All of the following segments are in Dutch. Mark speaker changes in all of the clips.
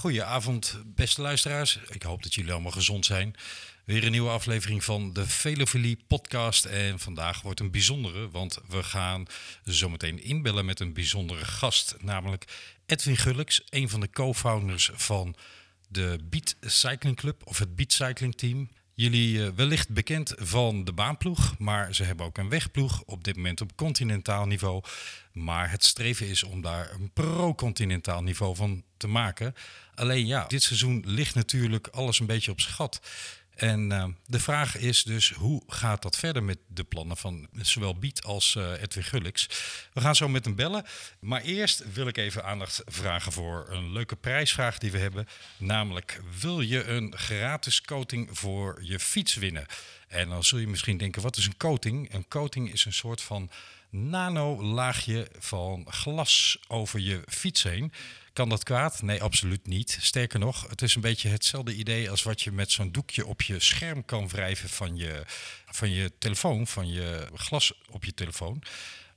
Speaker 1: Goedenavond, beste luisteraars. Ik hoop dat jullie allemaal gezond zijn. Weer een nieuwe aflevering van de Velofilie podcast. En vandaag wordt een bijzondere, want we gaan zometeen inbellen met een bijzondere gast. Namelijk Edwin Gullix, een van de co-founders van de Beat Cycling Club of het Beat Cycling Team. Jullie eh, wellicht bekend van de baanploeg, maar ze hebben ook een wegploeg op dit moment op continentaal niveau. Maar het streven is om daar een pro-continentaal niveau van te maken. Alleen ja, dit seizoen ligt natuurlijk alles een beetje op gat. En uh, de vraag is dus, hoe gaat dat verder met de plannen van zowel Biet als uh, Edwin Gullix? We gaan zo met hem bellen. Maar eerst wil ik even aandacht vragen voor een leuke prijsvraag die we hebben. Namelijk, wil je een gratis coating voor je fiets winnen? En dan zul je misschien denken, wat is een coating? Een coating is een soort van nano-laagje van glas over je fiets heen. Kan dat kwaad? Nee, absoluut niet. Sterker nog, het is een beetje hetzelfde idee als wat je met zo'n doekje op je scherm kan wrijven van je, van je telefoon, van je glas op je telefoon.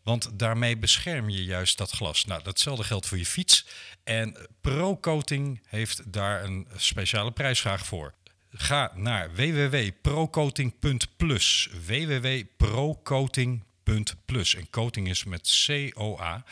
Speaker 1: Want daarmee bescherm je juist dat glas. Nou, datzelfde geldt voor je fiets. En ProCoating heeft daar een speciale prijsvraag voor. Ga naar www.procoating.plus. www.procoating.plus. En coating is met C-O-A.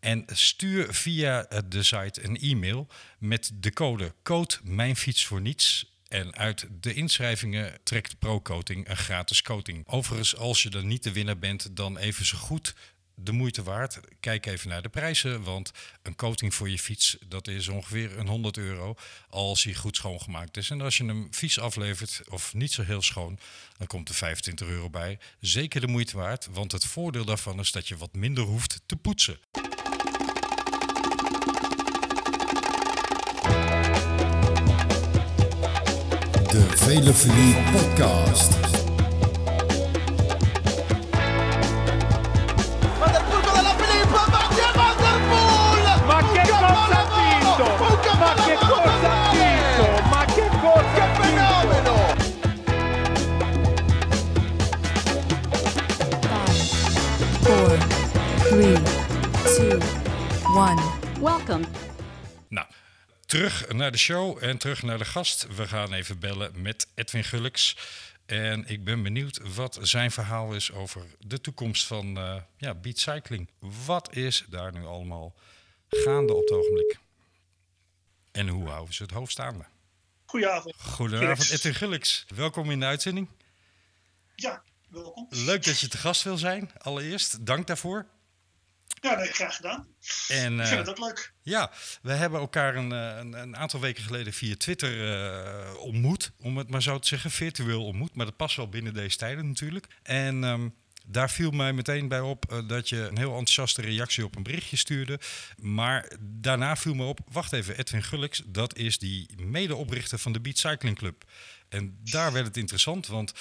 Speaker 1: En stuur via de site een e-mail met de code code mijn fiets voor niets. En uit de inschrijvingen trekt ProCoating een gratis coating. Overigens, als je dan niet de winnaar bent, dan even zo goed de moeite waard. Kijk even naar de prijzen, want een coating voor je fiets, dat is ongeveer een 100 euro als hij goed schoongemaakt is. En als je hem vies aflevert of niet zo heel schoon, dan komt er 25 euro bij. Zeker de moeite waard, want het voordeel daarvan is dat je wat minder hoeft te poetsen.
Speaker 2: De Velofilie Podcast.
Speaker 1: Terug naar de show en terug naar de gast. We gaan even bellen met Edwin Gullix. En ik ben benieuwd wat zijn verhaal is over de toekomst van eh ja, Beat Cycling. Wat is daar nu allemaal gaande op het ogenblik? En hoe houden ze het hoofd staande?
Speaker 3: Goedenavond.
Speaker 1: Goedenavond. Edwin Gullix. Welkom in de uitzending.
Speaker 3: Ja, welkom.
Speaker 1: Leuk dat je te gast wil zijn, allereerst. Dank daarvoor.
Speaker 3: Ja, nee, graag gedaan.
Speaker 1: En,
Speaker 3: Ik
Speaker 1: eh,
Speaker 3: vind het ook leuk.
Speaker 1: Ja, we hebben elkaar een, eh, een, een aantal weken geleden via Twitter eh, ontmoet, om het maar zo te zeggen, virtueel ontmoet. Maar dat past wel binnen deze tijden natuurlijk. En ehm, daar viel mij meteen bij op eh, dat je een heel enthousiaste reactie op een berichtje stuurde. Maar daarna viel me op, wacht even, Edwin Gullix, dat is die medeoprichter van de Beat Cycling Club. En daar werd het interessant, want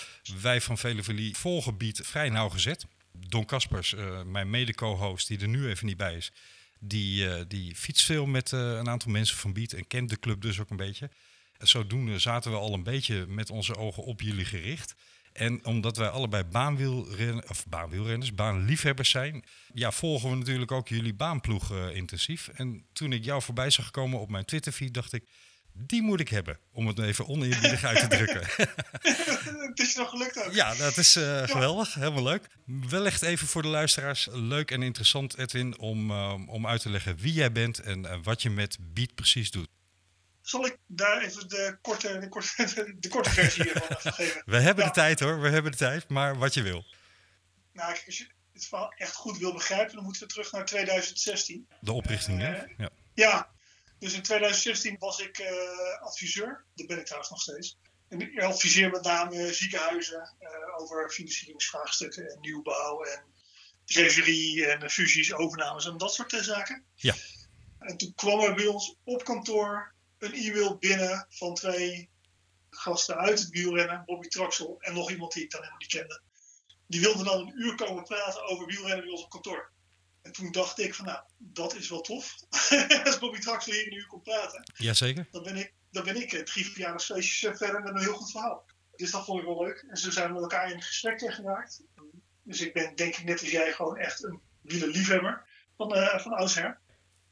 Speaker 1: wij van Velevelie volgen Beat vrij nauwgezet. Don Kaspers, eh, mijn mede-co-host, die er nu even niet bij is, die, eh, die fietst veel met eh, een aantal mensen van Beat en kent de club dus ook een beetje. En zodoende zaten we al een beetje met onze ogen op jullie gericht. En omdat wij allebei baanwielren, of baanwielrenners, baanliefhebbers zijn, ja, volgen we natuurlijk ook jullie baanploeg intensief. En toen ik jou voorbij zag komen op mijn Twitterfeed, dacht ik, die moet ik hebben. Om het even oneerbiedig uit te drukken.
Speaker 3: het is nog gelukt ook.
Speaker 1: Ja, dat is eh, geweldig. Helemaal leuk. Wellicht even voor de luisteraars leuk en interessant, Edwin, om, eh, om uit te leggen wie jij bent en eh, wat je met Beat precies doet.
Speaker 3: Zal ik daar even de korte, de korte, de korte versie hiervan even geven?
Speaker 1: We hebben
Speaker 3: Ja.
Speaker 1: de tijd hoor, we hebben de tijd, maar wat je wil.
Speaker 3: Nou, kijk, als je het verhaal echt goed wil begrijpen, dan moeten we terug naar 2016.
Speaker 1: De oprichting, hè? Ja.
Speaker 3: Ja, dus in 2016 was ik eh, adviseur. Dat ben ik trouwens nog steeds. En ik adviseer met name ziekenhuizen eh, over financieringsvraagstukken en nieuwbouw en treasurie en fusies, overnames en dat soort eh, zaken.
Speaker 1: Ja.
Speaker 3: En toen kwam er bij ons op kantoor een e-mail binnen van twee gasten uit het wielrennen, Bobby Traxel en nog iemand die ik dan helemaal niet kende. Die wilden dan een uur komen praten over wielrennen bij ons op kantoor. En toen dacht ik van nou, dat is wel tof. Als Bobby Traxel hier een uur komt praten,
Speaker 1: Jazeker.
Speaker 3: dan ben ik, dan ben ik eh, drie verjaardagsfeestjes eh, verder met een heel goed verhaal. Dus dat vond ik wel leuk. En zo zijn we met elkaar in gesprek geraakt. Dus ik ben denk ik net als jij gewoon echt een wielerliefhebber van, eh van oudsher.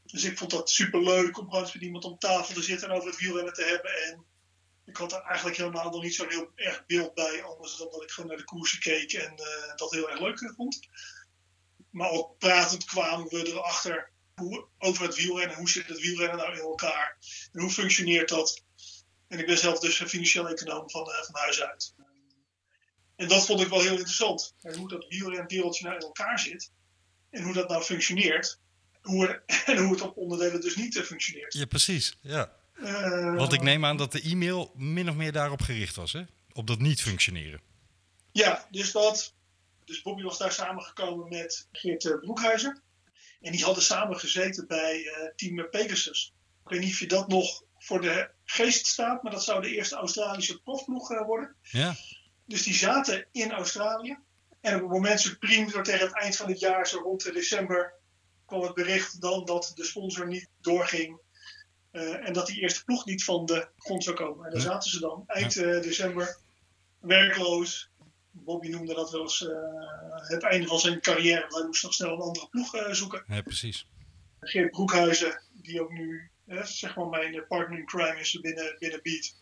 Speaker 3: Dus ik vond dat super leuk om gewoon met iemand om tafel te zitten en over het wielrennen te hebben. En ik had er eigenlijk helemaal nog niet zo'n heel erg beeld bij, anders dan dat ik gewoon naar de koersen keek en dat heel erg leuk vond. Maar ook pratend kwamen we erachter hoe, over het wielrennen, hoe zit het wielrennen nou in elkaar en hoe functioneert dat. En ik ben zelf dus een financieel econoom van, eh, van huis uit. En dat vond ik wel heel interessant. En hoe dat wielrenwereldje nou in elkaar zit. En hoe dat nou functioneert. Hoe en hoe het op onderdelen dus niet functioneert.
Speaker 1: Ja, precies. Ja.
Speaker 3: Uh,
Speaker 1: Want ik neem aan dat de e-mail min of meer daarop gericht was, hè? Op dat niet functioneren.
Speaker 3: Ja, dus dat. Dus Bobby was daar samengekomen met Geert eh, Broekhuizen. En die hadden samen gezeten bij uh, team Pegasus. Ik weet niet of je dat nog voor de geest staat, maar dat zou de eerste Australische profploeg uh, worden.
Speaker 1: Ja.
Speaker 3: Dus die zaten in Australië. En op het moment supreme, zo tegen het eind van het jaar, zo rond december, kwam het bericht dan dat de sponsor niet doorging. Uh, en dat die eerste ploeg niet van de grond zou komen. En daar
Speaker 1: Ja.
Speaker 3: zaten ze dan, eind december, werkloos. Bobby noemde dat wel eens uh, het einde van zijn carrière. want Hij moest nog snel een andere ploeg uh, zoeken.
Speaker 1: ja, precies.
Speaker 3: Geert Broekhuizen, die ook nu zeg maar mijn partner in crime is binnen, binnen Beat.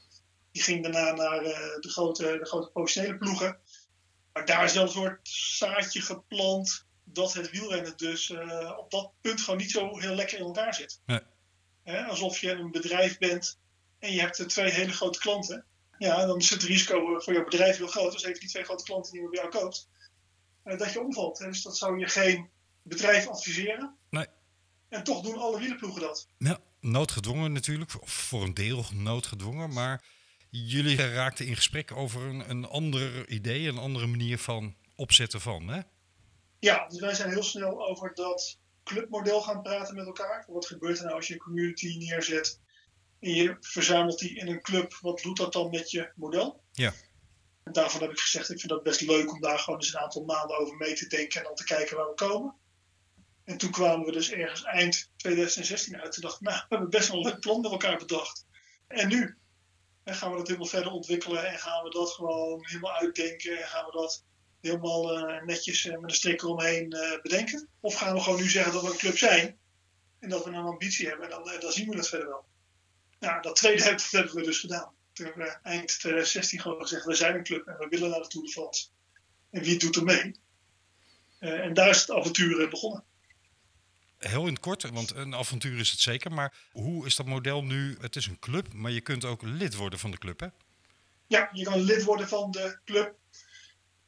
Speaker 3: Die ging daarna naar de, grote, de grote professionele ploegen. Maar daar is wel een soort zaadje geplant dat het wielrennen dus op dat punt gewoon niet zo heel lekker in elkaar zit.
Speaker 1: Nee.
Speaker 3: Alsof je een bedrijf bent en je hebt twee hele grote klanten. Ja, dan is het risico voor jouw bedrijf heel groot. Dus heeft die twee grote klanten die je bij jou koopt, uh, dat je omvalt. Dus dat zou je geen bedrijf adviseren.
Speaker 1: Nee.
Speaker 3: En toch doen alle wielerploegen dat.
Speaker 1: Ja, noodgedwongen natuurlijk, of voor een deel noodgedwongen, maar jullie raakten in gesprek over een, een ander idee, een andere manier van opzetten van, hè?
Speaker 3: Ja, dus wij zijn heel snel over dat clubmodel gaan praten met elkaar. Wat gebeurt er nou als je een community neerzet en je verzamelt die in een club? Wat doet dat dan met je model?
Speaker 1: Ja.
Speaker 3: En daarvan heb ik gezegd, ik vind dat best leuk om daar gewoon eens een aantal maanden over mee te denken en dan te kijken waar we komen. En toen kwamen we dus ergens eind 2016 uit. Toen dacht ik, nou, we hebben best wel een leuk plan met elkaar bedacht. En nu? En gaan we dat helemaal verder ontwikkelen en gaan we dat gewoon helemaal uitdenken en gaan we dat helemaal uh, netjes uh, met een strik eromheen uh, bedenken? Of gaan we gewoon nu zeggen dat we een club zijn en dat we een ambitie hebben en dan, dan zien we het verder wel. Nou, dat tweede dat hebben we dus gedaan. Toen hebben we eind 2016 gewoon gezegd, we zijn een club en we willen naar de Tour de France. En wie doet er mee? en daar is het avontuur begonnen
Speaker 1: heel in het kort, want een avontuur is het zeker. Maar hoe is dat model nu? Het is een club, maar je kunt ook lid worden van de club, hè?
Speaker 3: Ja, je kan lid worden van de club.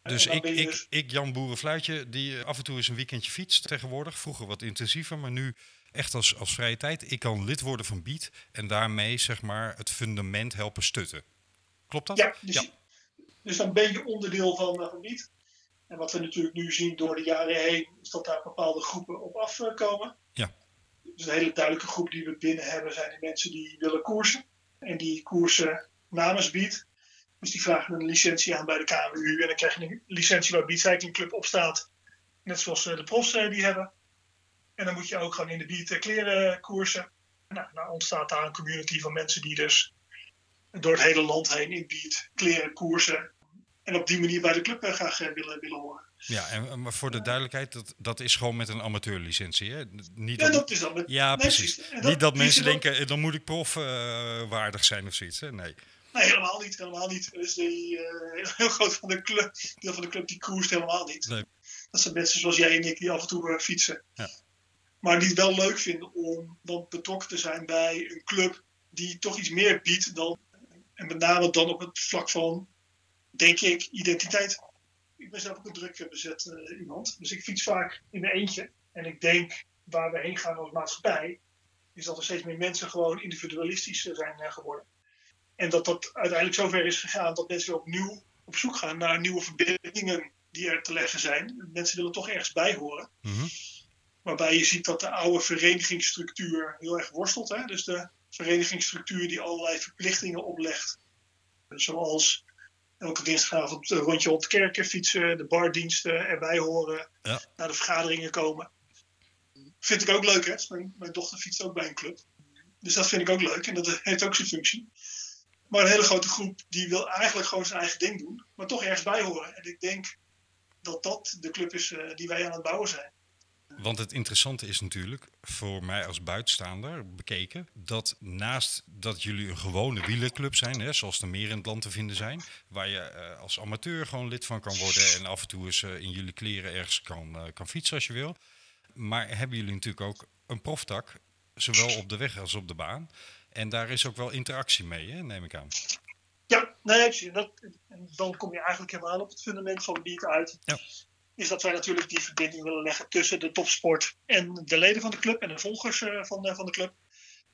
Speaker 1: Dus ik, ik, dus... ik, Jan Boerenfluitje, die af en toe eens een weekendje fietst tegenwoordig. Vroeger wat intensiever, maar nu echt als, als vrije tijd. Ik kan lid worden van Beat en daarmee zeg maar het fundament helpen stutten. Klopt dat?
Speaker 3: Ja, dus, ja. dus dan ben je onderdeel van, uh, van Beat. En wat we natuurlijk nu zien door de jaren heen, is dat daar bepaalde groepen op afkomen.
Speaker 1: Ja.
Speaker 3: Dus een hele duidelijke groep die we binnen hebben zijn de mensen die willen koersen. En die koersen namens Beat. Dus die vragen een licentie aan bij de KMU. En dan krijg je een licentie waar Beat Club op staat. Net zoals de profs die hebben. En dan moet je ook gewoon in de Beat kleren koersen. Nou, nou ontstaat daar een community van mensen die dus door het hele land heen in Beat kleren koersen. En op die manier bij de club graag willen, willen horen.
Speaker 1: Ja, en maar voor de duidelijkheid, dat, dat is gewoon met een amateurlicentie, hè?
Speaker 3: Niet ja, dat, dat is dan met,
Speaker 1: Ja, precies. Dat, Niet dat mensen denken, dan moet ik profwaardig uh, zijn of zoiets, hè? Nee.
Speaker 3: Nee, helemaal niet. Helemaal niet. Dus die, uh, heel groot van de club, deel van de club die koerst helemaal niet. Dat zijn mensen zoals jij en ik die af en toe uh, fietsen.
Speaker 1: Ja.
Speaker 3: Maar die het wel leuk vinden om dan betrokken te zijn bij een club die toch iets meer biedt dan. En met name dan op het vlak van denk ik, identiteit. Ik ben zelf ook een druk bezet uh, iemand. Dus ik fiets vaak in mijn eentje. En ik denk, waar we heen gaan als maatschappij, is dat er steeds meer mensen gewoon individualistisch zijn uh, geworden. En dat dat uiteindelijk zover is gegaan dat mensen opnieuw op zoek gaan naar nieuwe verbindingen die er te leggen zijn. Mensen willen toch ergens bij horen.
Speaker 1: Mm -hmm.
Speaker 3: Waarbij je ziet dat de oude verenigingsstructuur heel erg worstelt. Hè? Dus de verenigingsstructuur die allerlei verplichtingen oplegt. Zoals elke dinsdagavond een rondje rond de kerken fietsen, de bardiensten erbij horen,
Speaker 1: ja.
Speaker 3: naar de vergaderingen komen. Vind ik ook leuk, hè? Mijn, mijn, dochter fietst ook bij een club. Dus dat vind ik ook leuk en dat heeft ook zijn functie. Maar een hele grote groep die wil eigenlijk gewoon zijn eigen ding doen, maar toch ergens bij horen. En ik denk dat dat de club is uh, die wij aan het bouwen zijn.
Speaker 1: Want het interessante is natuurlijk, voor mij als buitenstaander bekeken, dat naast dat jullie een gewone wielerclub zijn, hè, zoals er meer in het land te vinden zijn, waar je eh, als amateur gewoon lid van kan worden en af en toe eens eh, in jullie kleren ergens kan, eh, kan fietsen als je wil. Maar hebben jullie natuurlijk ook een proftak, zowel op de weg als op de baan. En daar is ook wel interactie mee, hè, neem ik aan.
Speaker 3: Ja, nee. Dat, en dan kom je eigenlijk helemaal op het fundament van Beat uit.
Speaker 1: Ja.
Speaker 3: Is dat wij natuurlijk die verbinding willen leggen tussen de topsport en de leden van de club en de volgers eh, van, de, van de club.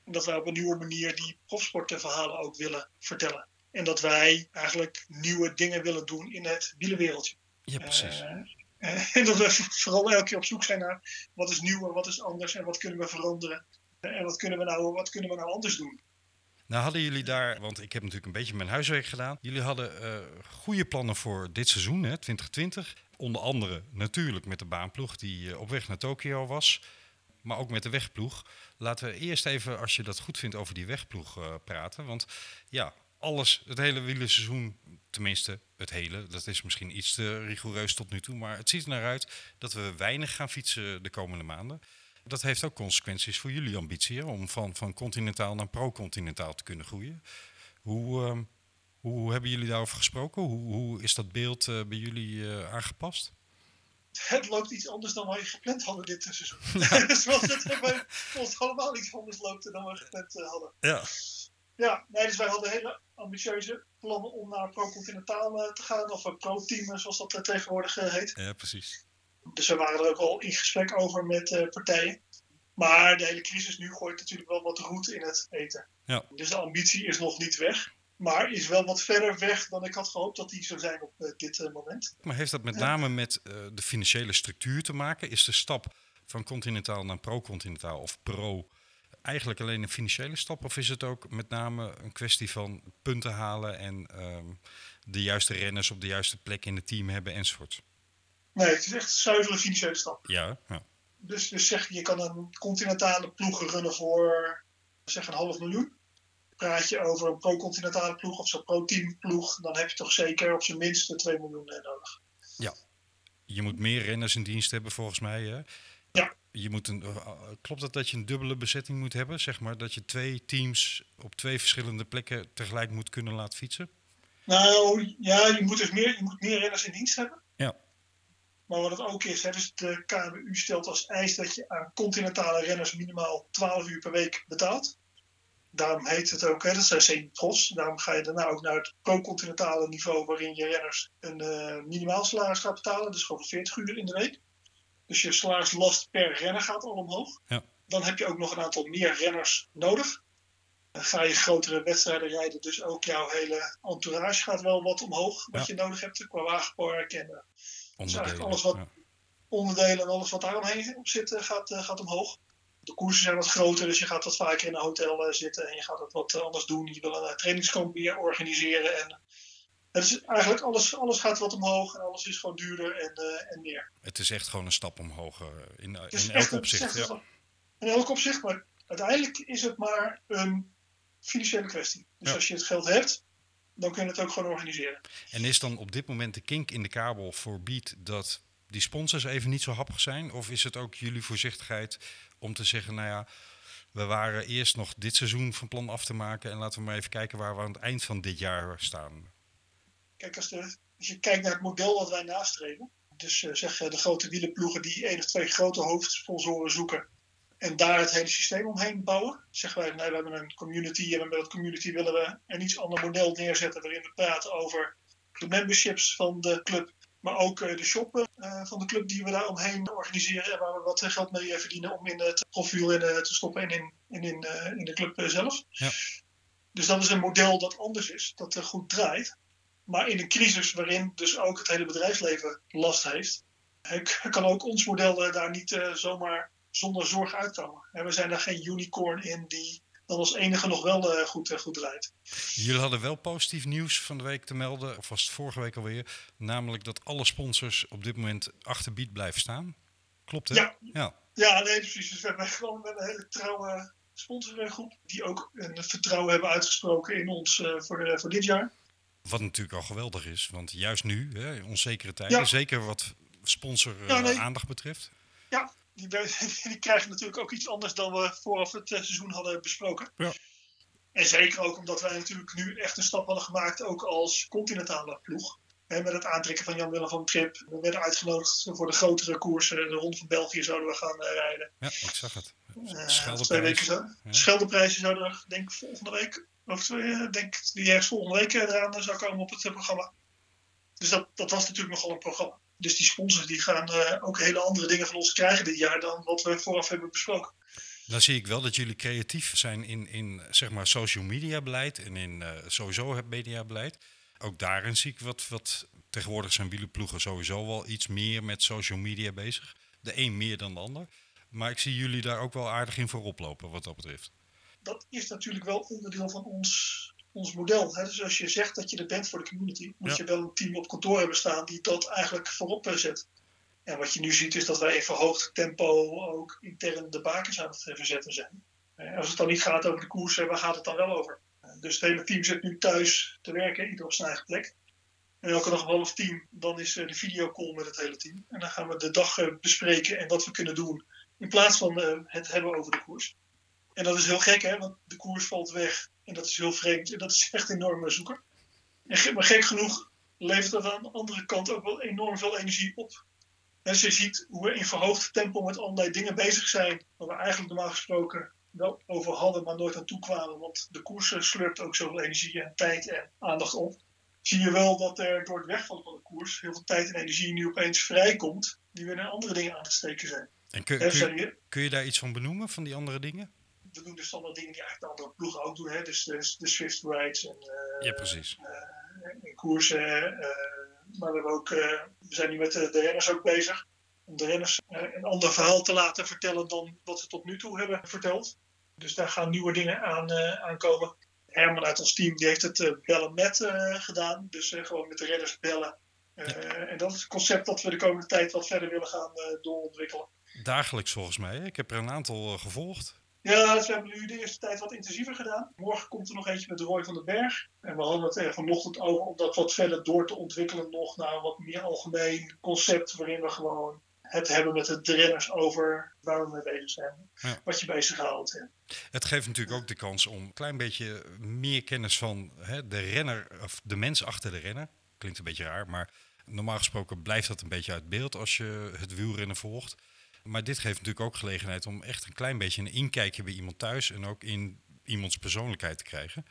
Speaker 3: En dat wij op een nieuwe manier die profsportverhalen ook willen vertellen. En dat wij eigenlijk nieuwe dingen willen doen in het wielenwereldje.
Speaker 1: Ja, precies.
Speaker 3: Eh, eh, en dat we vooral elke keer op zoek zijn naar wat is nieuw en wat is anders en wat kunnen we veranderen. Eh, En wat kunnen we nou, wat kunnen we nou anders doen.
Speaker 1: Nou hadden jullie daar, want ik heb natuurlijk een beetje mijn huiswerk gedaan. Jullie hadden eh, goede plannen voor dit seizoen, hè, 2020. Onder andere natuurlijk met de baanploeg die eh, op weg naar Tokio was. Maar ook met de wegploeg. Laten we eerst even, als je dat goed vindt, over die wegploeg praten. Want ja, alles, het hele wielerseizoen, tenminste het hele, dat is misschien iets te rigoureus tot nu toe. Maar het ziet er naar uit dat we weinig gaan fietsen de komende maanden. Dat heeft ook consequenties voor jullie ambitie hè, om van, van continentaal naar pro-continentaal te kunnen groeien. Hoe, ehm, hoe hebben jullie daarover gesproken? Hoe, hoe is dat beeld eh, bij jullie eh, aangepast?
Speaker 3: Het loopt iets anders dan wij gepland hadden dit seizoen. Zoals het bij ons allemaal iets anders loopt dan we gepland eh, hadden.
Speaker 1: Ja.
Speaker 3: Ja, nee, dus wij hadden hele ambitieuze plannen om naar pro-continentaal te gaan. Of een pro-team, zoals dat tegenwoordig heet.
Speaker 1: ja, precies.
Speaker 3: Dus we waren er ook al in gesprek over met eh, partijen. Maar de hele crisis nu gooit natuurlijk wel wat roet in het eten.
Speaker 1: Ja.
Speaker 3: Dus de ambitie is nog niet weg. Maar is wel wat verder weg dan ik had gehoopt dat die zou zijn op eh, dit eh, moment.
Speaker 1: Maar heeft dat met name met de financiële structuur te maken? Is de stap van continentaal naar pro-continentaal of pro eigenlijk alleen een financiële stap? Of is het ook met name een kwestie van punten halen en ehm, de juiste renners op de juiste plek in het team hebben enzovoort?
Speaker 3: Nee, het is echt een zuivere financiële stap.
Speaker 1: Ja, ja.
Speaker 3: Dus, dus zeg je, je kan een continentale ploeg runnen voor zeg een half miljoen. Praat je over een pro-continentale ploeg of zo'n pro-team ploeg, dan heb je toch zeker op zijn minst 2 miljoen eh, nodig.
Speaker 1: Je moet meer renners in dienst hebben volgens mij. Hè?
Speaker 3: Ja.
Speaker 1: Je moet een, eh, klopt het dat je een dubbele bezetting moet hebben? Zeg maar dat je twee teams op twee verschillende plekken tegelijk moet kunnen laten fietsen?
Speaker 3: Nou ja, je moet dus meer, je moet meer renners in dienst hebben. Maar wat het ook is, hè, dus de KMU stelt als eis dat je aan continentale renners minimaal 12 uur per week betaalt. Daarom heet het ook, hè, dat zijn semi-profs. Daarom ga je daarna ook naar het pro-continentale niveau, waarin je renners een eh, minimaal salaris gaat betalen. Dus gewoon 40 uur in de week. Dus je salarislast per renner gaat al omhoog.
Speaker 1: Ja.
Speaker 3: Dan heb je ook nog een aantal meer renners nodig. Dan ga je grotere wedstrijden rijden, dus ook jouw hele entourage gaat wel wat omhoog. Wat je nodig hebt qua wagenpark en
Speaker 1: Onderdelen.
Speaker 3: alles wat-
Speaker 1: ja.
Speaker 3: onderdelen en alles wat daaromheen op zit, eh, gaat, eh, gaat omhoog. De koersen zijn wat groter, dus je gaat wat vaker in een hotel eh, zitten en je gaat het wat anders doen. Je wil een trainingskamp meer organiseren. En het is eigenlijk alles, alles gaat wat omhoog en alles is gewoon duurder en, en meer.
Speaker 1: Het is echt gewoon een stap omhoog in, in elk opzicht. Ja.
Speaker 3: een- In elk opzicht, maar uiteindelijk is het maar een financiële kwestie. Dus
Speaker 1: Ja.
Speaker 3: als je het geld hebt, dan kun je het ook gewoon organiseren.
Speaker 1: En is dan op dit moment de kink in de kabel voor Beat dat die sponsors even niet zo happig zijn? Of is het ook jullie voorzichtigheid om te zeggen, nou ja, we waren eerst nog dit seizoen van plan af te maken en laten we maar even kijken waar we aan het eind van dit jaar staan.
Speaker 3: Kijk, als, de, als je kijkt naar het model wat wij nastreven, dus eh, zeg eh, de grote wielenploegen die één of twee grote hoofdsponsoren zoeken en daar het hele systeem omheen bouwen, zeggen wij, nee, we hebben een community en met dat community willen we een iets ander model neerzetten waarin we praten over de memberships van de club, maar ook eh, de shoppen eh, van de club die we daar omheen organiseren en waar we wat geld mee eh, verdienen om in het profiel in, te stoppen en in, in, in, in de club zelf.
Speaker 1: Ja.
Speaker 3: Dus dat is een model dat anders is, dat er goed draait. Maar in een crisis waarin dus ook het hele bedrijfsleven last heeft, kan ook ons model daar niet zomaar zonder zorg uitkomen. En we zijn daar geen unicorn in die dan als enige nog wel eh, goed, eh, goed draait.
Speaker 1: Jullie hadden wel positief nieuws van de week te melden, of was het vorige week alweer, namelijk dat alle sponsors op dit moment achter Beat blijven staan. Klopt hè?
Speaker 3: Ja.
Speaker 1: ja.
Speaker 3: Ja, nee, precies. Dus we hebben gewoon een hele trouwe sponsorgroep die ook een vertrouwen hebben uitgesproken in ons eh, voor, voor dit jaar.
Speaker 1: Wat natuurlijk al geweldig is, want juist nu, hè, onzekere tijden,
Speaker 3: Ja.
Speaker 1: zeker wat sponsor
Speaker 3: Ja, nee.
Speaker 1: aandacht betreft.
Speaker 3: Die, die krijgen natuurlijk ook iets anders dan we vooraf het eh, seizoen hadden besproken.
Speaker 1: Ja.
Speaker 3: En zeker ook omdat wij natuurlijk nu echt een stap hadden gemaakt, ook als continentale ploeg. Met het aantrekken van Jan-Willem van Trip. We werden uitgenodigd voor de grotere koersen. De Ronde van België zouden we gaan eh, rijden.
Speaker 1: Ja, ik zag het.
Speaker 3: Eh,
Speaker 1: Scheldeprijs.
Speaker 3: twee weken zo.
Speaker 1: Ja.
Speaker 3: Scheldeprijzen zouden er, denk ik, volgende week. Of twee, denk die ergens volgende week eraan zou komen op het programma. Dus dat, dat was natuurlijk nogal een programma. Dus die sponsors die gaan eh, ook hele andere dingen van ons krijgen dit jaar dan wat we vooraf hebben besproken.
Speaker 1: Dan zie ik wel dat jullie creatief zijn in, in zeg maar social media beleid en in eh, sowieso het media beleid. Ook daarin zie ik wat, wat tegenwoordig zijn wielerploegen sowieso wel iets meer met social media bezig. De een meer dan de ander. Maar ik zie jullie daar ook wel aardig in voorop lopen wat dat betreft.
Speaker 3: Dat is natuurlijk wel onderdeel van ons, ons model. Hè? Dus als je zegt dat je er bent voor de community, moet
Speaker 1: Ja.
Speaker 3: je wel een team op kantoor hebben staan die dat eigenlijk voorop eh, zet. En wat je nu ziet is dat wij in verhoogd tempo ook intern de bakens aan het eh, verzetten zijn. Eh, Als het dan niet gaat over de koersen, waar gaat het dan wel over? Dus het hele team zit nu thuis te werken, ieder op zijn eigen plek. En elke dag half team, dan is de videocall met het hele team. En dan gaan we de dag bespreken en wat we kunnen doen. In plaats van het hebben over de koers. En dat is heel gek, hè? Want de koers valt weg. En dat is heel vreemd. En dat is echt enorm zoeken. En maar gek genoeg levert dat aan de andere kant ook wel enorm veel energie op. En je ziet hoe we in verhoogd tempo met allerlei dingen bezig zijn. Waar we eigenlijk normaal gesproken wel over hadden, maar nooit aan toe kwamen. Want de koers eh, slurpt ook zoveel energie en tijd en aandacht op. Zie je wel dat er door het wegvallen van de koers heel veel tijd en energie nu opeens vrijkomt. Die weer naar andere dingen aan te steken zijn.
Speaker 1: En kun,
Speaker 3: je-
Speaker 1: kun je daar iets van benoemen, van die andere dingen?
Speaker 3: We doen dus standaard dingen die eigenlijk de andere ploegen ook doen. Hè? Dus de, de Swift Rides en, eh,
Speaker 1: Ja, precies.
Speaker 3: en koersen. eh, maar we, hebben ook, eh, we zijn nu met de, de renners ook bezig. Om de renners eh, een ander verhaal te laten vertellen dan wat ze tot nu toe hebben verteld. Dus daar gaan nieuwe dingen aan eh, aankomen. Herman uit ons team die heeft het eh, bellen met eh, gedaan. Dus eh, gewoon met de renners bellen. Eh, En dat is het concept dat we de komende tijd wat verder willen gaan eh, doorontwikkelen.
Speaker 1: Dagelijks volgens mij. Ik heb er een aantal eh, gevolgd.
Speaker 3: Ja, dus we hebben nu de eerste tijd wat intensiever gedaan. Morgen komt er nog eentje met Roy van den Berg. En we hadden het er vanochtend over om dat wat verder door te ontwikkelen nog naar een wat meer algemeen concept waarin we gewoon het hebben met de renners over waar we mee bezig zijn.
Speaker 1: Ja.
Speaker 3: Wat je bezighoudt. En
Speaker 1: Het geeft natuurlijk ook de kans om een klein beetje meer kennis van hè, de renner, of de mens achter de renner. Klinkt een beetje raar, maar normaal gesproken blijft dat een beetje uit beeld als je het wielrennen volgt. Maar dit geeft natuurlijk ook gelegenheid om echt een klein beetje een inkijkje bij iemand thuis en ook in iemands persoonlijkheid te krijgen.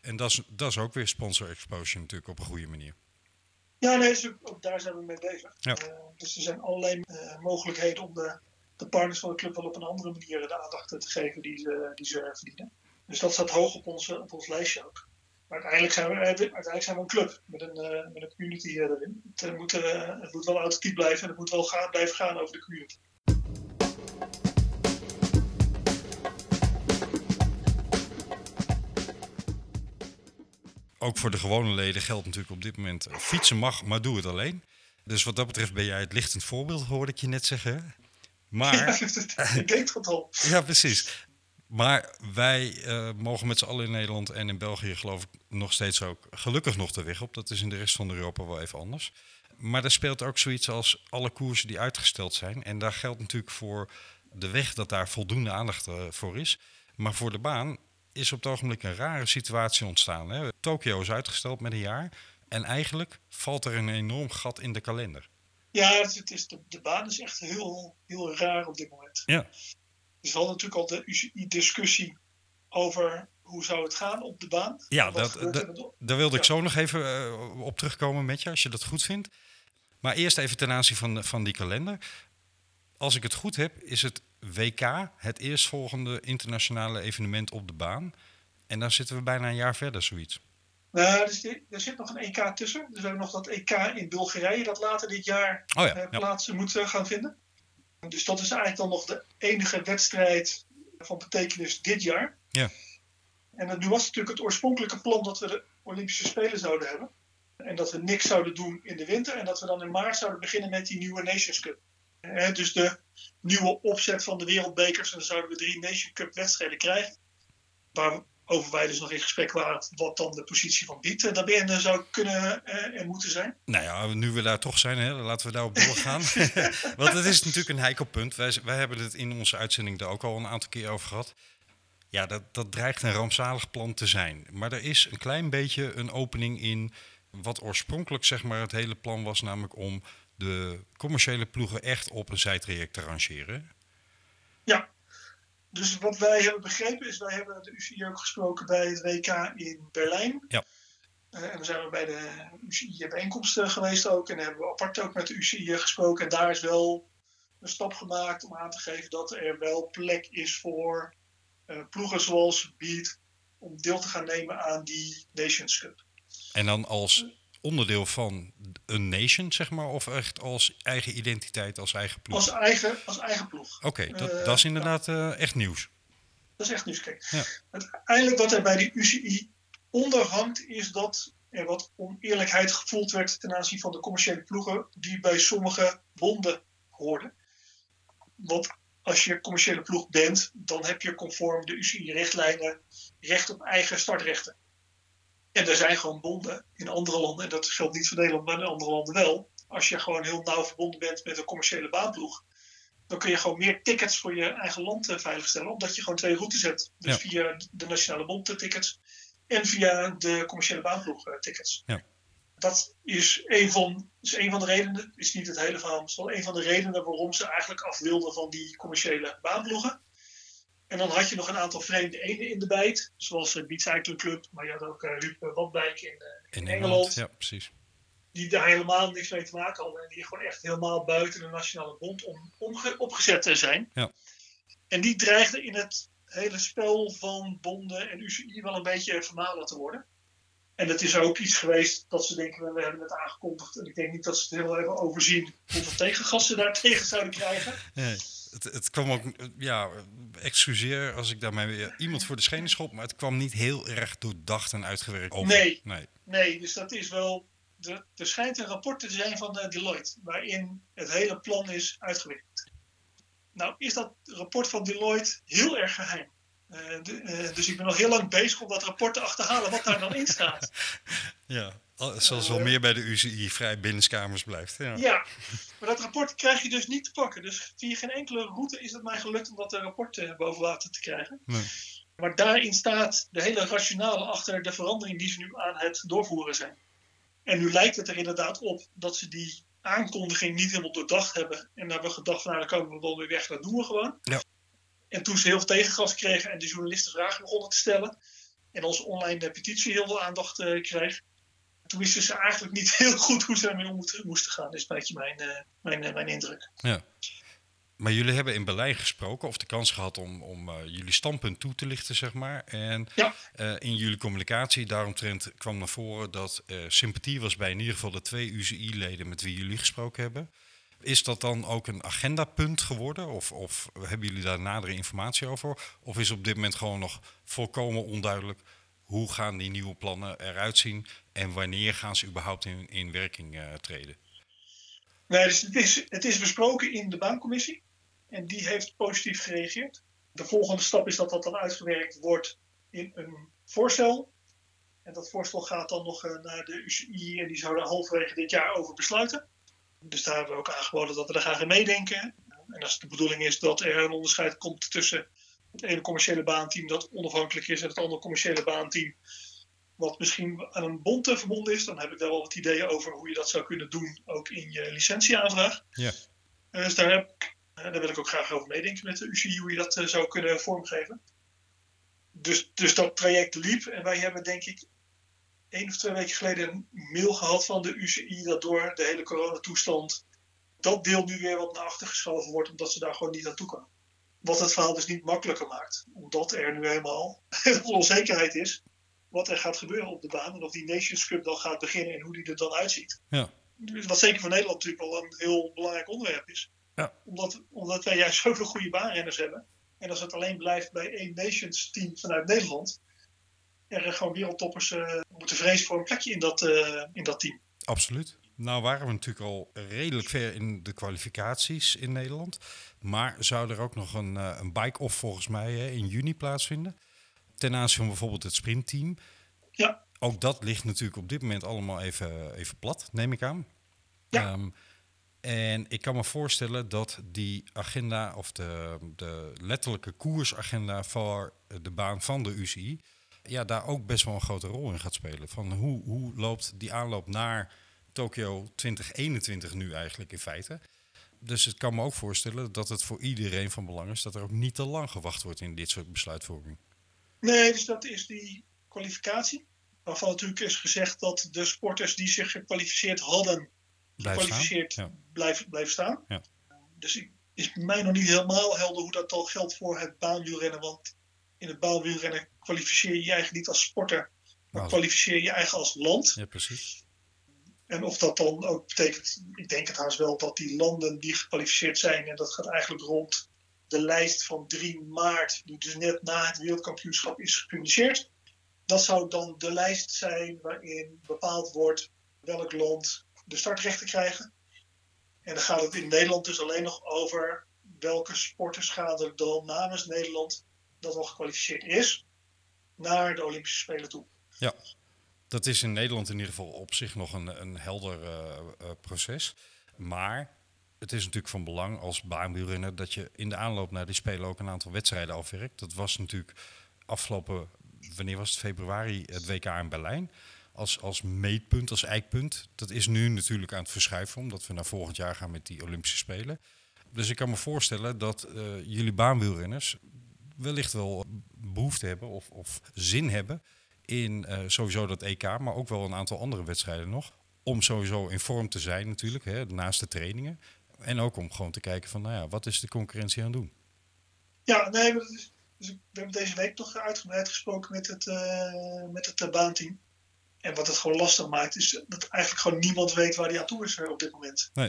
Speaker 1: En dat is, dat is ook weer sponsor exposure natuurlijk op een goede manier.
Speaker 3: Ja, nee, ook, daar zijn we mee bezig.
Speaker 1: Ja.
Speaker 3: Eh, dus er zijn allerlei eh, mogelijkheden om de, de partners van de club wel op een andere manier de aandacht te geven die ze, die ze verdienen. Dus dat staat hoog op ons, op ons lijstje ook. Maar uiteindelijk zijn we, eh, uiteindelijk zijn we een club met een, met een community erin. Het, moet, het moet wel authentiek blijven en het moet wel gaan, blijven gaan over de community.
Speaker 1: Ook voor de gewone leden geldt natuurlijk op dit moment: eh, fietsen mag, maar doe het alleen. Dus wat dat betreft ben jij het lichtend voorbeeld, hoorde ik je net zeggen. Maar.
Speaker 3: ik denk het al.
Speaker 1: Ja, precies. Maar wij eh, mogen met z'n allen in Nederland en in België geloof ik nog steeds ook gelukkig nog de weg op. Dat is in de rest van Europa wel even anders. Maar er speelt ook zoiets als alle koersen die uitgesteld zijn. En daar geldt natuurlijk voor de weg dat daar voldoende aandacht eh, voor is. Maar voor de baan is op het ogenblik een rare situatie ontstaan. Hè. Tokio is uitgesteld met een jaar. En eigenlijk valt er een enorm gat in de kalender.
Speaker 3: Ja, het, het is de, de baan is echt heel, heel raar op dit moment.
Speaker 1: Ja.
Speaker 3: Dus we hadden natuurlijk al de UCI-discussie over hoe zou het gaan op de baan.
Speaker 1: Ja, dat- Daar wilde ik zo nog even eh, op terugkomen met je, als je dat goed vindt. Maar eerst even ten aanzien van, van die kalender. Als ik het goed heb, is het WK het eerstvolgende internationale evenement op de baan. En dan zitten we bijna een jaar verder, zoiets.
Speaker 3: Nou, er zit, er zit nog een EK tussen. Dus we hebben nog dat EK in Bulgarije dat later dit jaar
Speaker 1: Oh ja,
Speaker 3: eh,
Speaker 1: ja.
Speaker 3: plaats moet gaan vinden. Dus dat is eigenlijk dan nog de enige wedstrijd van betekenis dit jaar.
Speaker 1: Ja.
Speaker 3: En nu was natuurlijk het oorspronkelijke plan dat we de Olympische Spelen zouden hebben. En dat we niks zouden doen in de winter. En dat we dan in maart zouden beginnen met die nieuwe Nations Cup. Eh, dus de nieuwe opzet van de wereldbekers. En dan zouden we drie Nation Cup wedstrijden krijgen. Waar over wij dus nog in gesprek waren wat dan de positie van Biet daarbij zou kunnen uh, en moeten zijn.
Speaker 1: Nou ja, nu we daar toch zijn, hè, laten we daarop doorgaan. Want het is natuurlijk een heikel punt. Wij, wij hebben het in onze uitzending er ook al een aantal keer over gehad. Ja, dat, dat dreigt een rampzalig plan te zijn. Maar er is een klein beetje een opening in wat oorspronkelijk zeg maar, het hele plan was, namelijk om de commerciële ploegen echt op een zijtraject te rangeren.
Speaker 3: Ja, dus wat wij hebben begrepen is, wij hebben de UCI ook gesproken bij het WK in Berlijn.
Speaker 1: Ja.
Speaker 3: Uh, en we zijn bij de UCI-bijeenkomsten geweest ook. En hebben we apart ook met de UCI gesproken. En daar is wel een stap gemaakt om aan te geven dat er wel plek is voor uh, ploegen zoals Beat om deel te gaan nemen aan die Nations Cup.
Speaker 1: En dan als onderdeel van een nation, zeg maar, of echt als eigen identiteit, als eigen ploeg?
Speaker 3: Als eigen, als eigen ploeg.
Speaker 1: Oké, okay, dat, uh, dat, is inderdaad uh, echt nieuws.
Speaker 3: Dat is echt nieuws. Kijk, ja. uiteindelijk wat er bij de UCI onder hangt, is dat er wat oneerlijkheid gevoeld werd ten aanzien van de commerciële ploegen die bij sommige bonden hoorden. Want als je commerciële ploeg bent, dan heb je conform de UCI-richtlijnen recht op eigen startrechten. En er zijn gewoon bonden in andere landen, en dat geldt niet voor Nederland, maar in andere landen wel. Als je gewoon heel nauw verbonden bent met een commerciële baanploeg, dan kun je gewoon meer tickets voor je eigen land veiligstellen, omdat je gewoon twee routes hebt. Dus ja. via de Nationale Bond tickets en via de commerciële baanploeg tickets.
Speaker 1: Ja.
Speaker 3: Dat is een, van, is een van de redenen, is niet het hele verhaal, maar is wel een van de redenen waarom ze eigenlijk af wilden van die commerciële baanploegen. En dan had je nog een aantal vreemde ene in de bijt, zoals de Beat Cycling Club, maar je had ook uh, Ruud Wadwijk in, in,
Speaker 1: in
Speaker 3: Engeland.
Speaker 1: Ja, precies.
Speaker 3: Die daar helemaal niks mee te maken hadden en die gewoon echt helemaal buiten de Nationale Bond om, omge, opgezet zijn.
Speaker 1: Ja.
Speaker 3: En die dreigden in het hele spel van bonden en UCI wel een beetje vermalen te worden. En het is ook iets geweest dat ze denken, we hebben het aangekondigd. En ik denk niet dat ze het heel even overzien hoeveel tegengas ze daar tegen zouden krijgen.
Speaker 1: Nee. Het, het, kwam ook, ja, excuseer als ik daarmee weer iemand voor de schenen schop, maar het kwam niet heel erg doordacht en uitgewerkt over.
Speaker 3: Nee,
Speaker 1: nee.
Speaker 3: nee dus dat is wel. De, er schijnt een rapport te zijn van uh, Deloitte, waarin het hele plan is uitgewerkt. Nou, is dat rapport van Deloitte heel erg geheim. Uh, de, uh, dus ik ben nog heel lang bezig om dat rapport te achterhalen wat daar dan in staat.
Speaker 1: Ja, zoals wel meer bij de UCI vrij binnenskamers blijft. Ja.
Speaker 3: ja, maar dat rapport krijg je dus niet te pakken. Dus via geen enkele route is het mij gelukt om dat rapport boven water te krijgen.
Speaker 1: Nee.
Speaker 3: Maar daarin staat de hele rationale achter de verandering die ze nu aan het doorvoeren zijn. En nu lijkt het er inderdaad op dat ze die aankondiging niet helemaal doordacht hebben. En hebben we gedacht, van, nou dan komen we wel weer weg, dat doen we gewoon.
Speaker 1: Ja.
Speaker 3: En toen ze heel veel tegengas kregen en de journalisten vragen begonnen te stellen. En onze online petitie heel veel aandacht uh, kreeg. Toen wisten ze eigenlijk niet heel goed hoe ze daarmee om moesten gaan. Dat is een beetje mijn, uh, mijn, uh, mijn indruk.
Speaker 1: Ja. Maar jullie hebben in Berlijn gesproken of de kans gehad om, om jullie standpunt toe te lichten, zeg maar. En
Speaker 3: ja.
Speaker 1: in jullie communicatie daaromtrent kwam naar voren dat sympathie was bij in ieder geval de twee UCI-leden met wie jullie gesproken hebben. Is dat dan ook een agendapunt geworden? Of, of hebben jullie daar nadere informatie over? Of is op dit moment gewoon nog volkomen onduidelijk hoe gaan die nieuwe plannen eruit zien en wanneer gaan ze überhaupt in, in werking uh, treden?
Speaker 3: Nee, dus het, is, het is besproken in de baancommissie en die heeft positief gereageerd. De volgende stap is dat dat dan uitgewerkt wordt in een voorstel. En dat voorstel gaat dan nog uh, naar de UCI en die zouden halverwege dit jaar over besluiten. Dus daar hebben we ook aangeboden dat we er graag in meedenken. En als de bedoeling is dat er een onderscheid komt tussen het ene commerciële baanteam dat onafhankelijk is en het andere commerciële baanteam wat misschien aan een bond verbonden is, dan heb ik daar wel wat ideeën over hoe je dat zou kunnen doen, ook in je licentieaanvraag.
Speaker 1: Ja.
Speaker 3: Dus daar, heb, daar wil ik ook graag over meedenken met de UCI, hoe je dat zou kunnen vormgeven. Dus, dus dat traject liep en wij hebben denk ik één of twee weken geleden een mail gehad van de UCI dat door de hele coronatoestand dat deel nu weer wat naar achter geschoven wordt, omdat ze daar gewoon niet aan toe kan. Wat het verhaal dus niet makkelijker maakt, omdat er nu helemaal onzekerheid is wat er gaat gebeuren op de baan en of die Nations Cup dan gaat beginnen en hoe die er dan uitziet.
Speaker 1: Ja.
Speaker 3: Wat zeker voor Nederland natuurlijk wel een heel belangrijk onderwerp is.
Speaker 1: Ja.
Speaker 3: Omdat, omdat wij juist zoveel goede baanrenners hebben. En als het alleen blijft bij één Nations team vanuit Nederland, er gewoon wereldtoppers uh, moeten vrezen voor een plekje in dat, uh, in dat team.
Speaker 1: Absoluut. Nou waren we natuurlijk al redelijk ver in de kwalificaties in Nederland. Maar zou er ook nog een, uh, een bike-off volgens mij in juni plaatsvinden? ten aanzien van bijvoorbeeld het sprintteam.
Speaker 3: Ja.
Speaker 1: Ook dat ligt natuurlijk op dit moment allemaal even, even plat, neem ik aan.
Speaker 3: Ja.
Speaker 1: Ehm, en ik kan me voorstellen dat die agenda, of de, de letterlijke koersagenda voor de baan van de UCI, ja, daar ook best wel een grote rol in gaat spelen. Van hoe, hoe loopt die aanloop naar Tokio 2021 nu eigenlijk in feite? Dus ik kan me ook voorstellen dat het voor iedereen van belang is dat er ook niet te lang gewacht wordt in dit soort besluitvorming.
Speaker 3: Nee, dus dat is die kwalificatie. Waarvan natuurlijk is gezegd dat de sporters die zich gekwalificeerd hadden,
Speaker 1: Blijf staan.
Speaker 3: gekwalificeerd
Speaker 1: Ja.
Speaker 3: blijven, blijven staan.
Speaker 1: Ja.
Speaker 3: Dus ik, is mij nog niet helemaal helder hoe dat al geldt voor het baanwielrennen. Want in het baanwielrennen kwalificeer je je eigenlijk niet als sporter, maar
Speaker 1: Nou,
Speaker 3: kwalificeer je eigen als land.
Speaker 1: ja, precies.
Speaker 3: En of dat dan ook betekent, ik denk het haast wel, dat die landen die gekwalificeerd zijn, en dat gaat eigenlijk rond de lijst van 3 maart, die dus net na het wereldkampioenschap is gepubliceerd. Dat zou dan de lijst zijn waarin bepaald wordt welk land de startrechten krijgen. En dan gaat het in Nederland dus alleen nog over welke sporters gaan er dan namens Nederland, dat al gekwalificeerd is, naar de Olympische Spelen toe.
Speaker 1: Ja, dat is in Nederland in ieder geval op zich nog een, een helder eh, eh, proces. Maar het is natuurlijk van belang als baanwielrenner dat je in de aanloop naar die Spelen ook een aantal wedstrijden afwerkt. Dat was natuurlijk afgelopen, wanneer was het, februari, het WK in Berlijn. Als, als meetpunt, als eikpunt. Dat is nu natuurlijk aan het verschuiven, omdat we naar volgend jaar gaan met die Olympische Spelen. Dus ik kan me voorstellen dat eh, jullie baanwielrenners wellicht wel behoefte hebben of, of zin hebben in eh, sowieso dat EK, maar ook wel een aantal andere wedstrijden nog. Om sowieso in vorm te zijn natuurlijk, hè, naast de trainingen. En ook om gewoon te kijken van, nou ja, wat is de concurrentie aan het doen?
Speaker 3: Ja, nee, maar dat is, dus ik- we hebben deze week toch uitgebreid gesproken met het, eh, met het eh, baanteam. En wat het gewoon lastig maakt, is dat eigenlijk gewoon niemand weet waar die aan toe is op dit moment.
Speaker 1: Nee.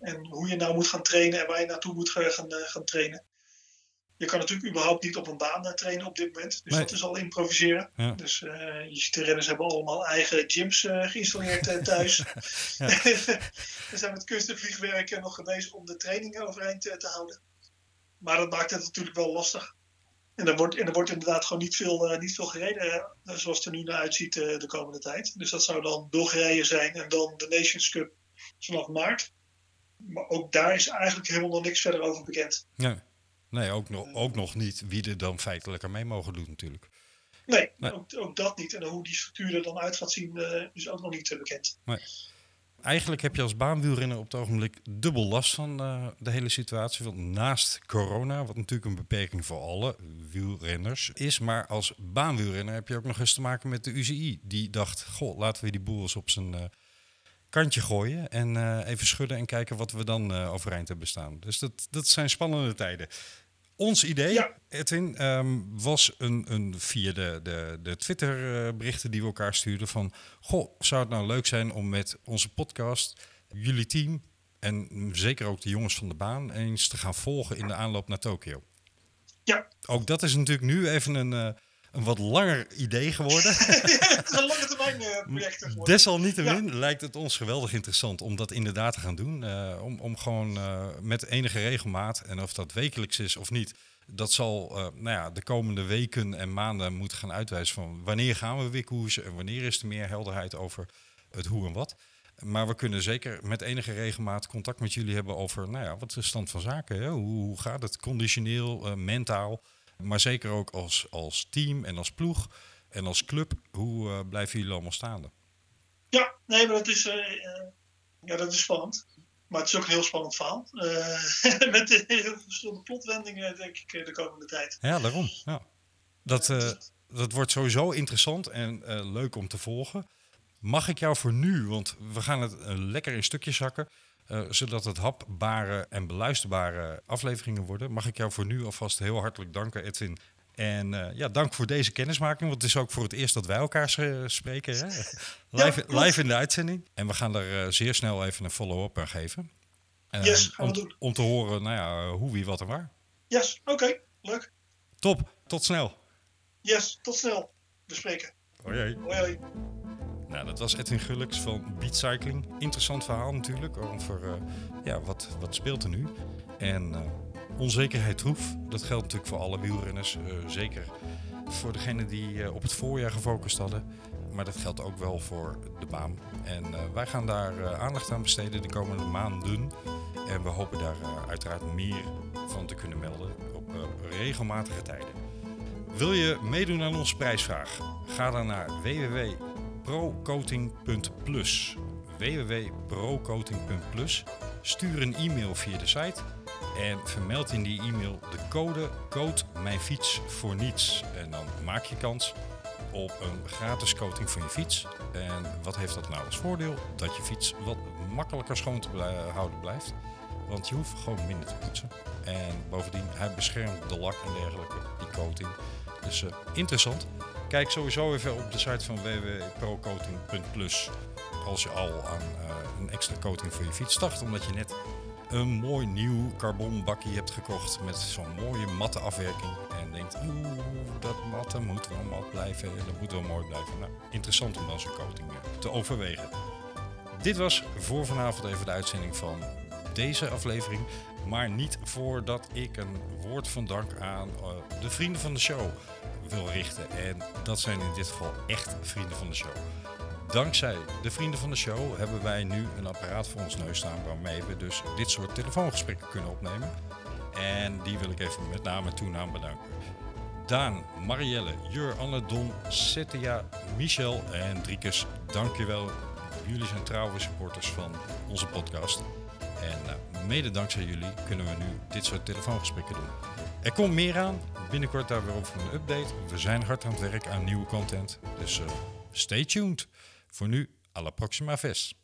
Speaker 3: En hoe je nou moet gaan trainen en waar je naartoe moet gaan, gaan trainen. Je kan natuurlijk überhaupt niet op een baan eh, trainen op dit moment. Dus
Speaker 1: Nee.
Speaker 3: dat is al improviseren.
Speaker 1: Ja.
Speaker 3: Dus eh, je ziet de renners hebben allemaal eigen gyms eh, geïnstalleerd eh, thuis. We zijn met kunst en vliegwerk nog bezig om de trainingen overeind te houden. Maar dat maakt het natuurlijk wel lastig. En er wordt, en er wordt inderdaad gewoon niet veel, niet veel gereden zoals het er nu naar uitziet de komende tijd. Dus dat zou dan Bulgarije zijn en dan de Nations Cup vanaf maart. Maar ook daar is eigenlijk helemaal nog niks verder over bekend.
Speaker 1: Ja. Nee, ook nog, ook nog niet wie er dan feitelijk aan mee mogen doen natuurlijk.
Speaker 3: Nee,
Speaker 1: Nee.
Speaker 3: Ook, ook dat niet. En hoe die structuur er dan uit gaat zien eh, is ook nog niet bekend.
Speaker 1: Eigenlijk heb je als baanwielrenner op het ogenblik dubbel last van eh, de hele situatie. Want naast corona, wat natuurlijk een beperking voor alle wielrenners is, maar als baanwielrenner heb je ook nog eens te maken met de UCI. Die dacht, goh, laten we die boel eens op zijn eh, kantje gooien en eh, even schudden en kijken wat we dan eh, overeind hebben staan. Dus dat, dat zijn spannende tijden. Ons idee,
Speaker 3: Ja.
Speaker 1: Edwin, ehm, was een, een, via de, de, de Twitter-berichten die we elkaar stuurden van... Goh, zou het nou leuk zijn om met onze podcast jullie team... en zeker ook de jongens van de baan eens te gaan volgen in de aanloop naar Tokio?
Speaker 3: Ja,
Speaker 1: Ook dat is natuurlijk nu even een, eh, een wat langer idee geworden.
Speaker 3: het is een lange termijn eh, project geworden.
Speaker 1: Desalniettemin lijkt het ons geweldig interessant om dat inderdaad te gaan doen. Eh, om, om gewoon eh, met enige regelmaat, en of dat wekelijks is of niet, dat zal eh, nou ja, de komende weken en maanden moeten gaan uitwijzen van wanneer gaan we weer koersen en wanneer is er meer helderheid over het hoe en wat. Maar we kunnen zeker met enige regelmaat contact met jullie hebben over nou ja, wat is de stand van zaken. Hè? Hoe, hoe gaat het conditioneel, mentaal, maar zeker ook als, als team en als ploeg en als club. Hoe eh, blijven jullie allemaal staande?
Speaker 3: Ja, nee, maar dat is, eh, eh, ja, dat is spannend. Maar het is ook een heel spannend verhaal. Met heel veel verschillende plotwendingen, denk ik, de komende tijd.
Speaker 1: Ja, daarom. Ja. Dat, dat wordt sowieso interessant en leuk om te volgen. Mag ik jou voor nu, want we gaan het lekker in stukjes zakken, eh, zodat het hapbare en beluisterbare afleveringen worden, mag ik jou voor nu alvast heel hartelijk danken, Edwin. En eh, ja, dank voor deze kennismaking, want het is ook voor het eerst dat wij elkaar eh, spreken. Hè? Live, live in de uitzending. En we gaan er zeer snel even een follow-up aan geven.
Speaker 3: Yes, gaan we
Speaker 1: om,
Speaker 3: doen.
Speaker 1: om te horen nou ja, hoe, wie, wat en waar.
Speaker 3: Yes, oké, leuk.
Speaker 1: Top, tot snel.
Speaker 3: Yes, tot snel. We spreken.
Speaker 1: Hoi, hoi.
Speaker 3: Hoi, hoi.
Speaker 1: Nou, dat was Edwin Gulleks van Beat Cycling. Interessant verhaal natuurlijk over eh, ja, wat, wat speelt er nu. En eh, onzekerheid troef, dat geldt natuurlijk voor alle wielrenners. eh, zeker Voor degenen die op het voorjaar gefocust hadden. Maar dat geldt ook wel voor de baan. En wij gaan daar aandacht aan besteden de komende maanden. En we hopen daar uiteraard meer van te kunnen melden op regelmatige tijden. Wil je meedoen aan onze prijsvraag? Ga dan naar www.procoating.plus www.procoating.plus Stuur een e-mail via de site en vermeld in die e-mail de code code mijn fiets voor niets. En dan maak je kans op een gratis coating van je fiets. En wat heeft dat nou als voordeel? Dat je fiets wat makkelijker schoon te houden blijft. Want je hoeft gewoon minder te poetsen. En bovendien, hij beschermt de lak en dergelijke, die coating. Dus eh, interessant. Kijk sowieso even op de site van www.procoating.plus als je al aan eh, een extra coating voor je fiets start. Omdat je net een mooi nieuw carbonbakje hebt gekocht met zo'n mooie matte afwerking. En denkt, oeh, dat matte moet wel mat blijven en dat moet wel mooi blijven. Nou, interessant om dan zo'n coating eh, te overwegen. Dit was voor vanavond even de uitzending van deze aflevering. Maar niet voordat ik een woord van dank aan eh, de vrienden van de show wil richten. En dat zijn in dit geval echt vrienden van de show. Dankzij de vrienden van de show hebben wij nu een apparaat voor ons neus staan waarmee we dus dit soort telefoongesprekken kunnen opnemen. En die wil ik even met name en toenaam bedanken. Daan, Marielle, Jur, Anne, Don, Cynthia, Michel en Driekes, dankjewel. Jullie zijn trouwe supporters van onze podcast. En nou, mede dankzij jullie kunnen we nu dit soort telefoongesprekken doen. Er komt meer aan. Binnenkort daar weer op een update. We zijn hard aan het werk aan nieuwe content. Dus eh, stay tuned. Voor nu, alla proxima ves.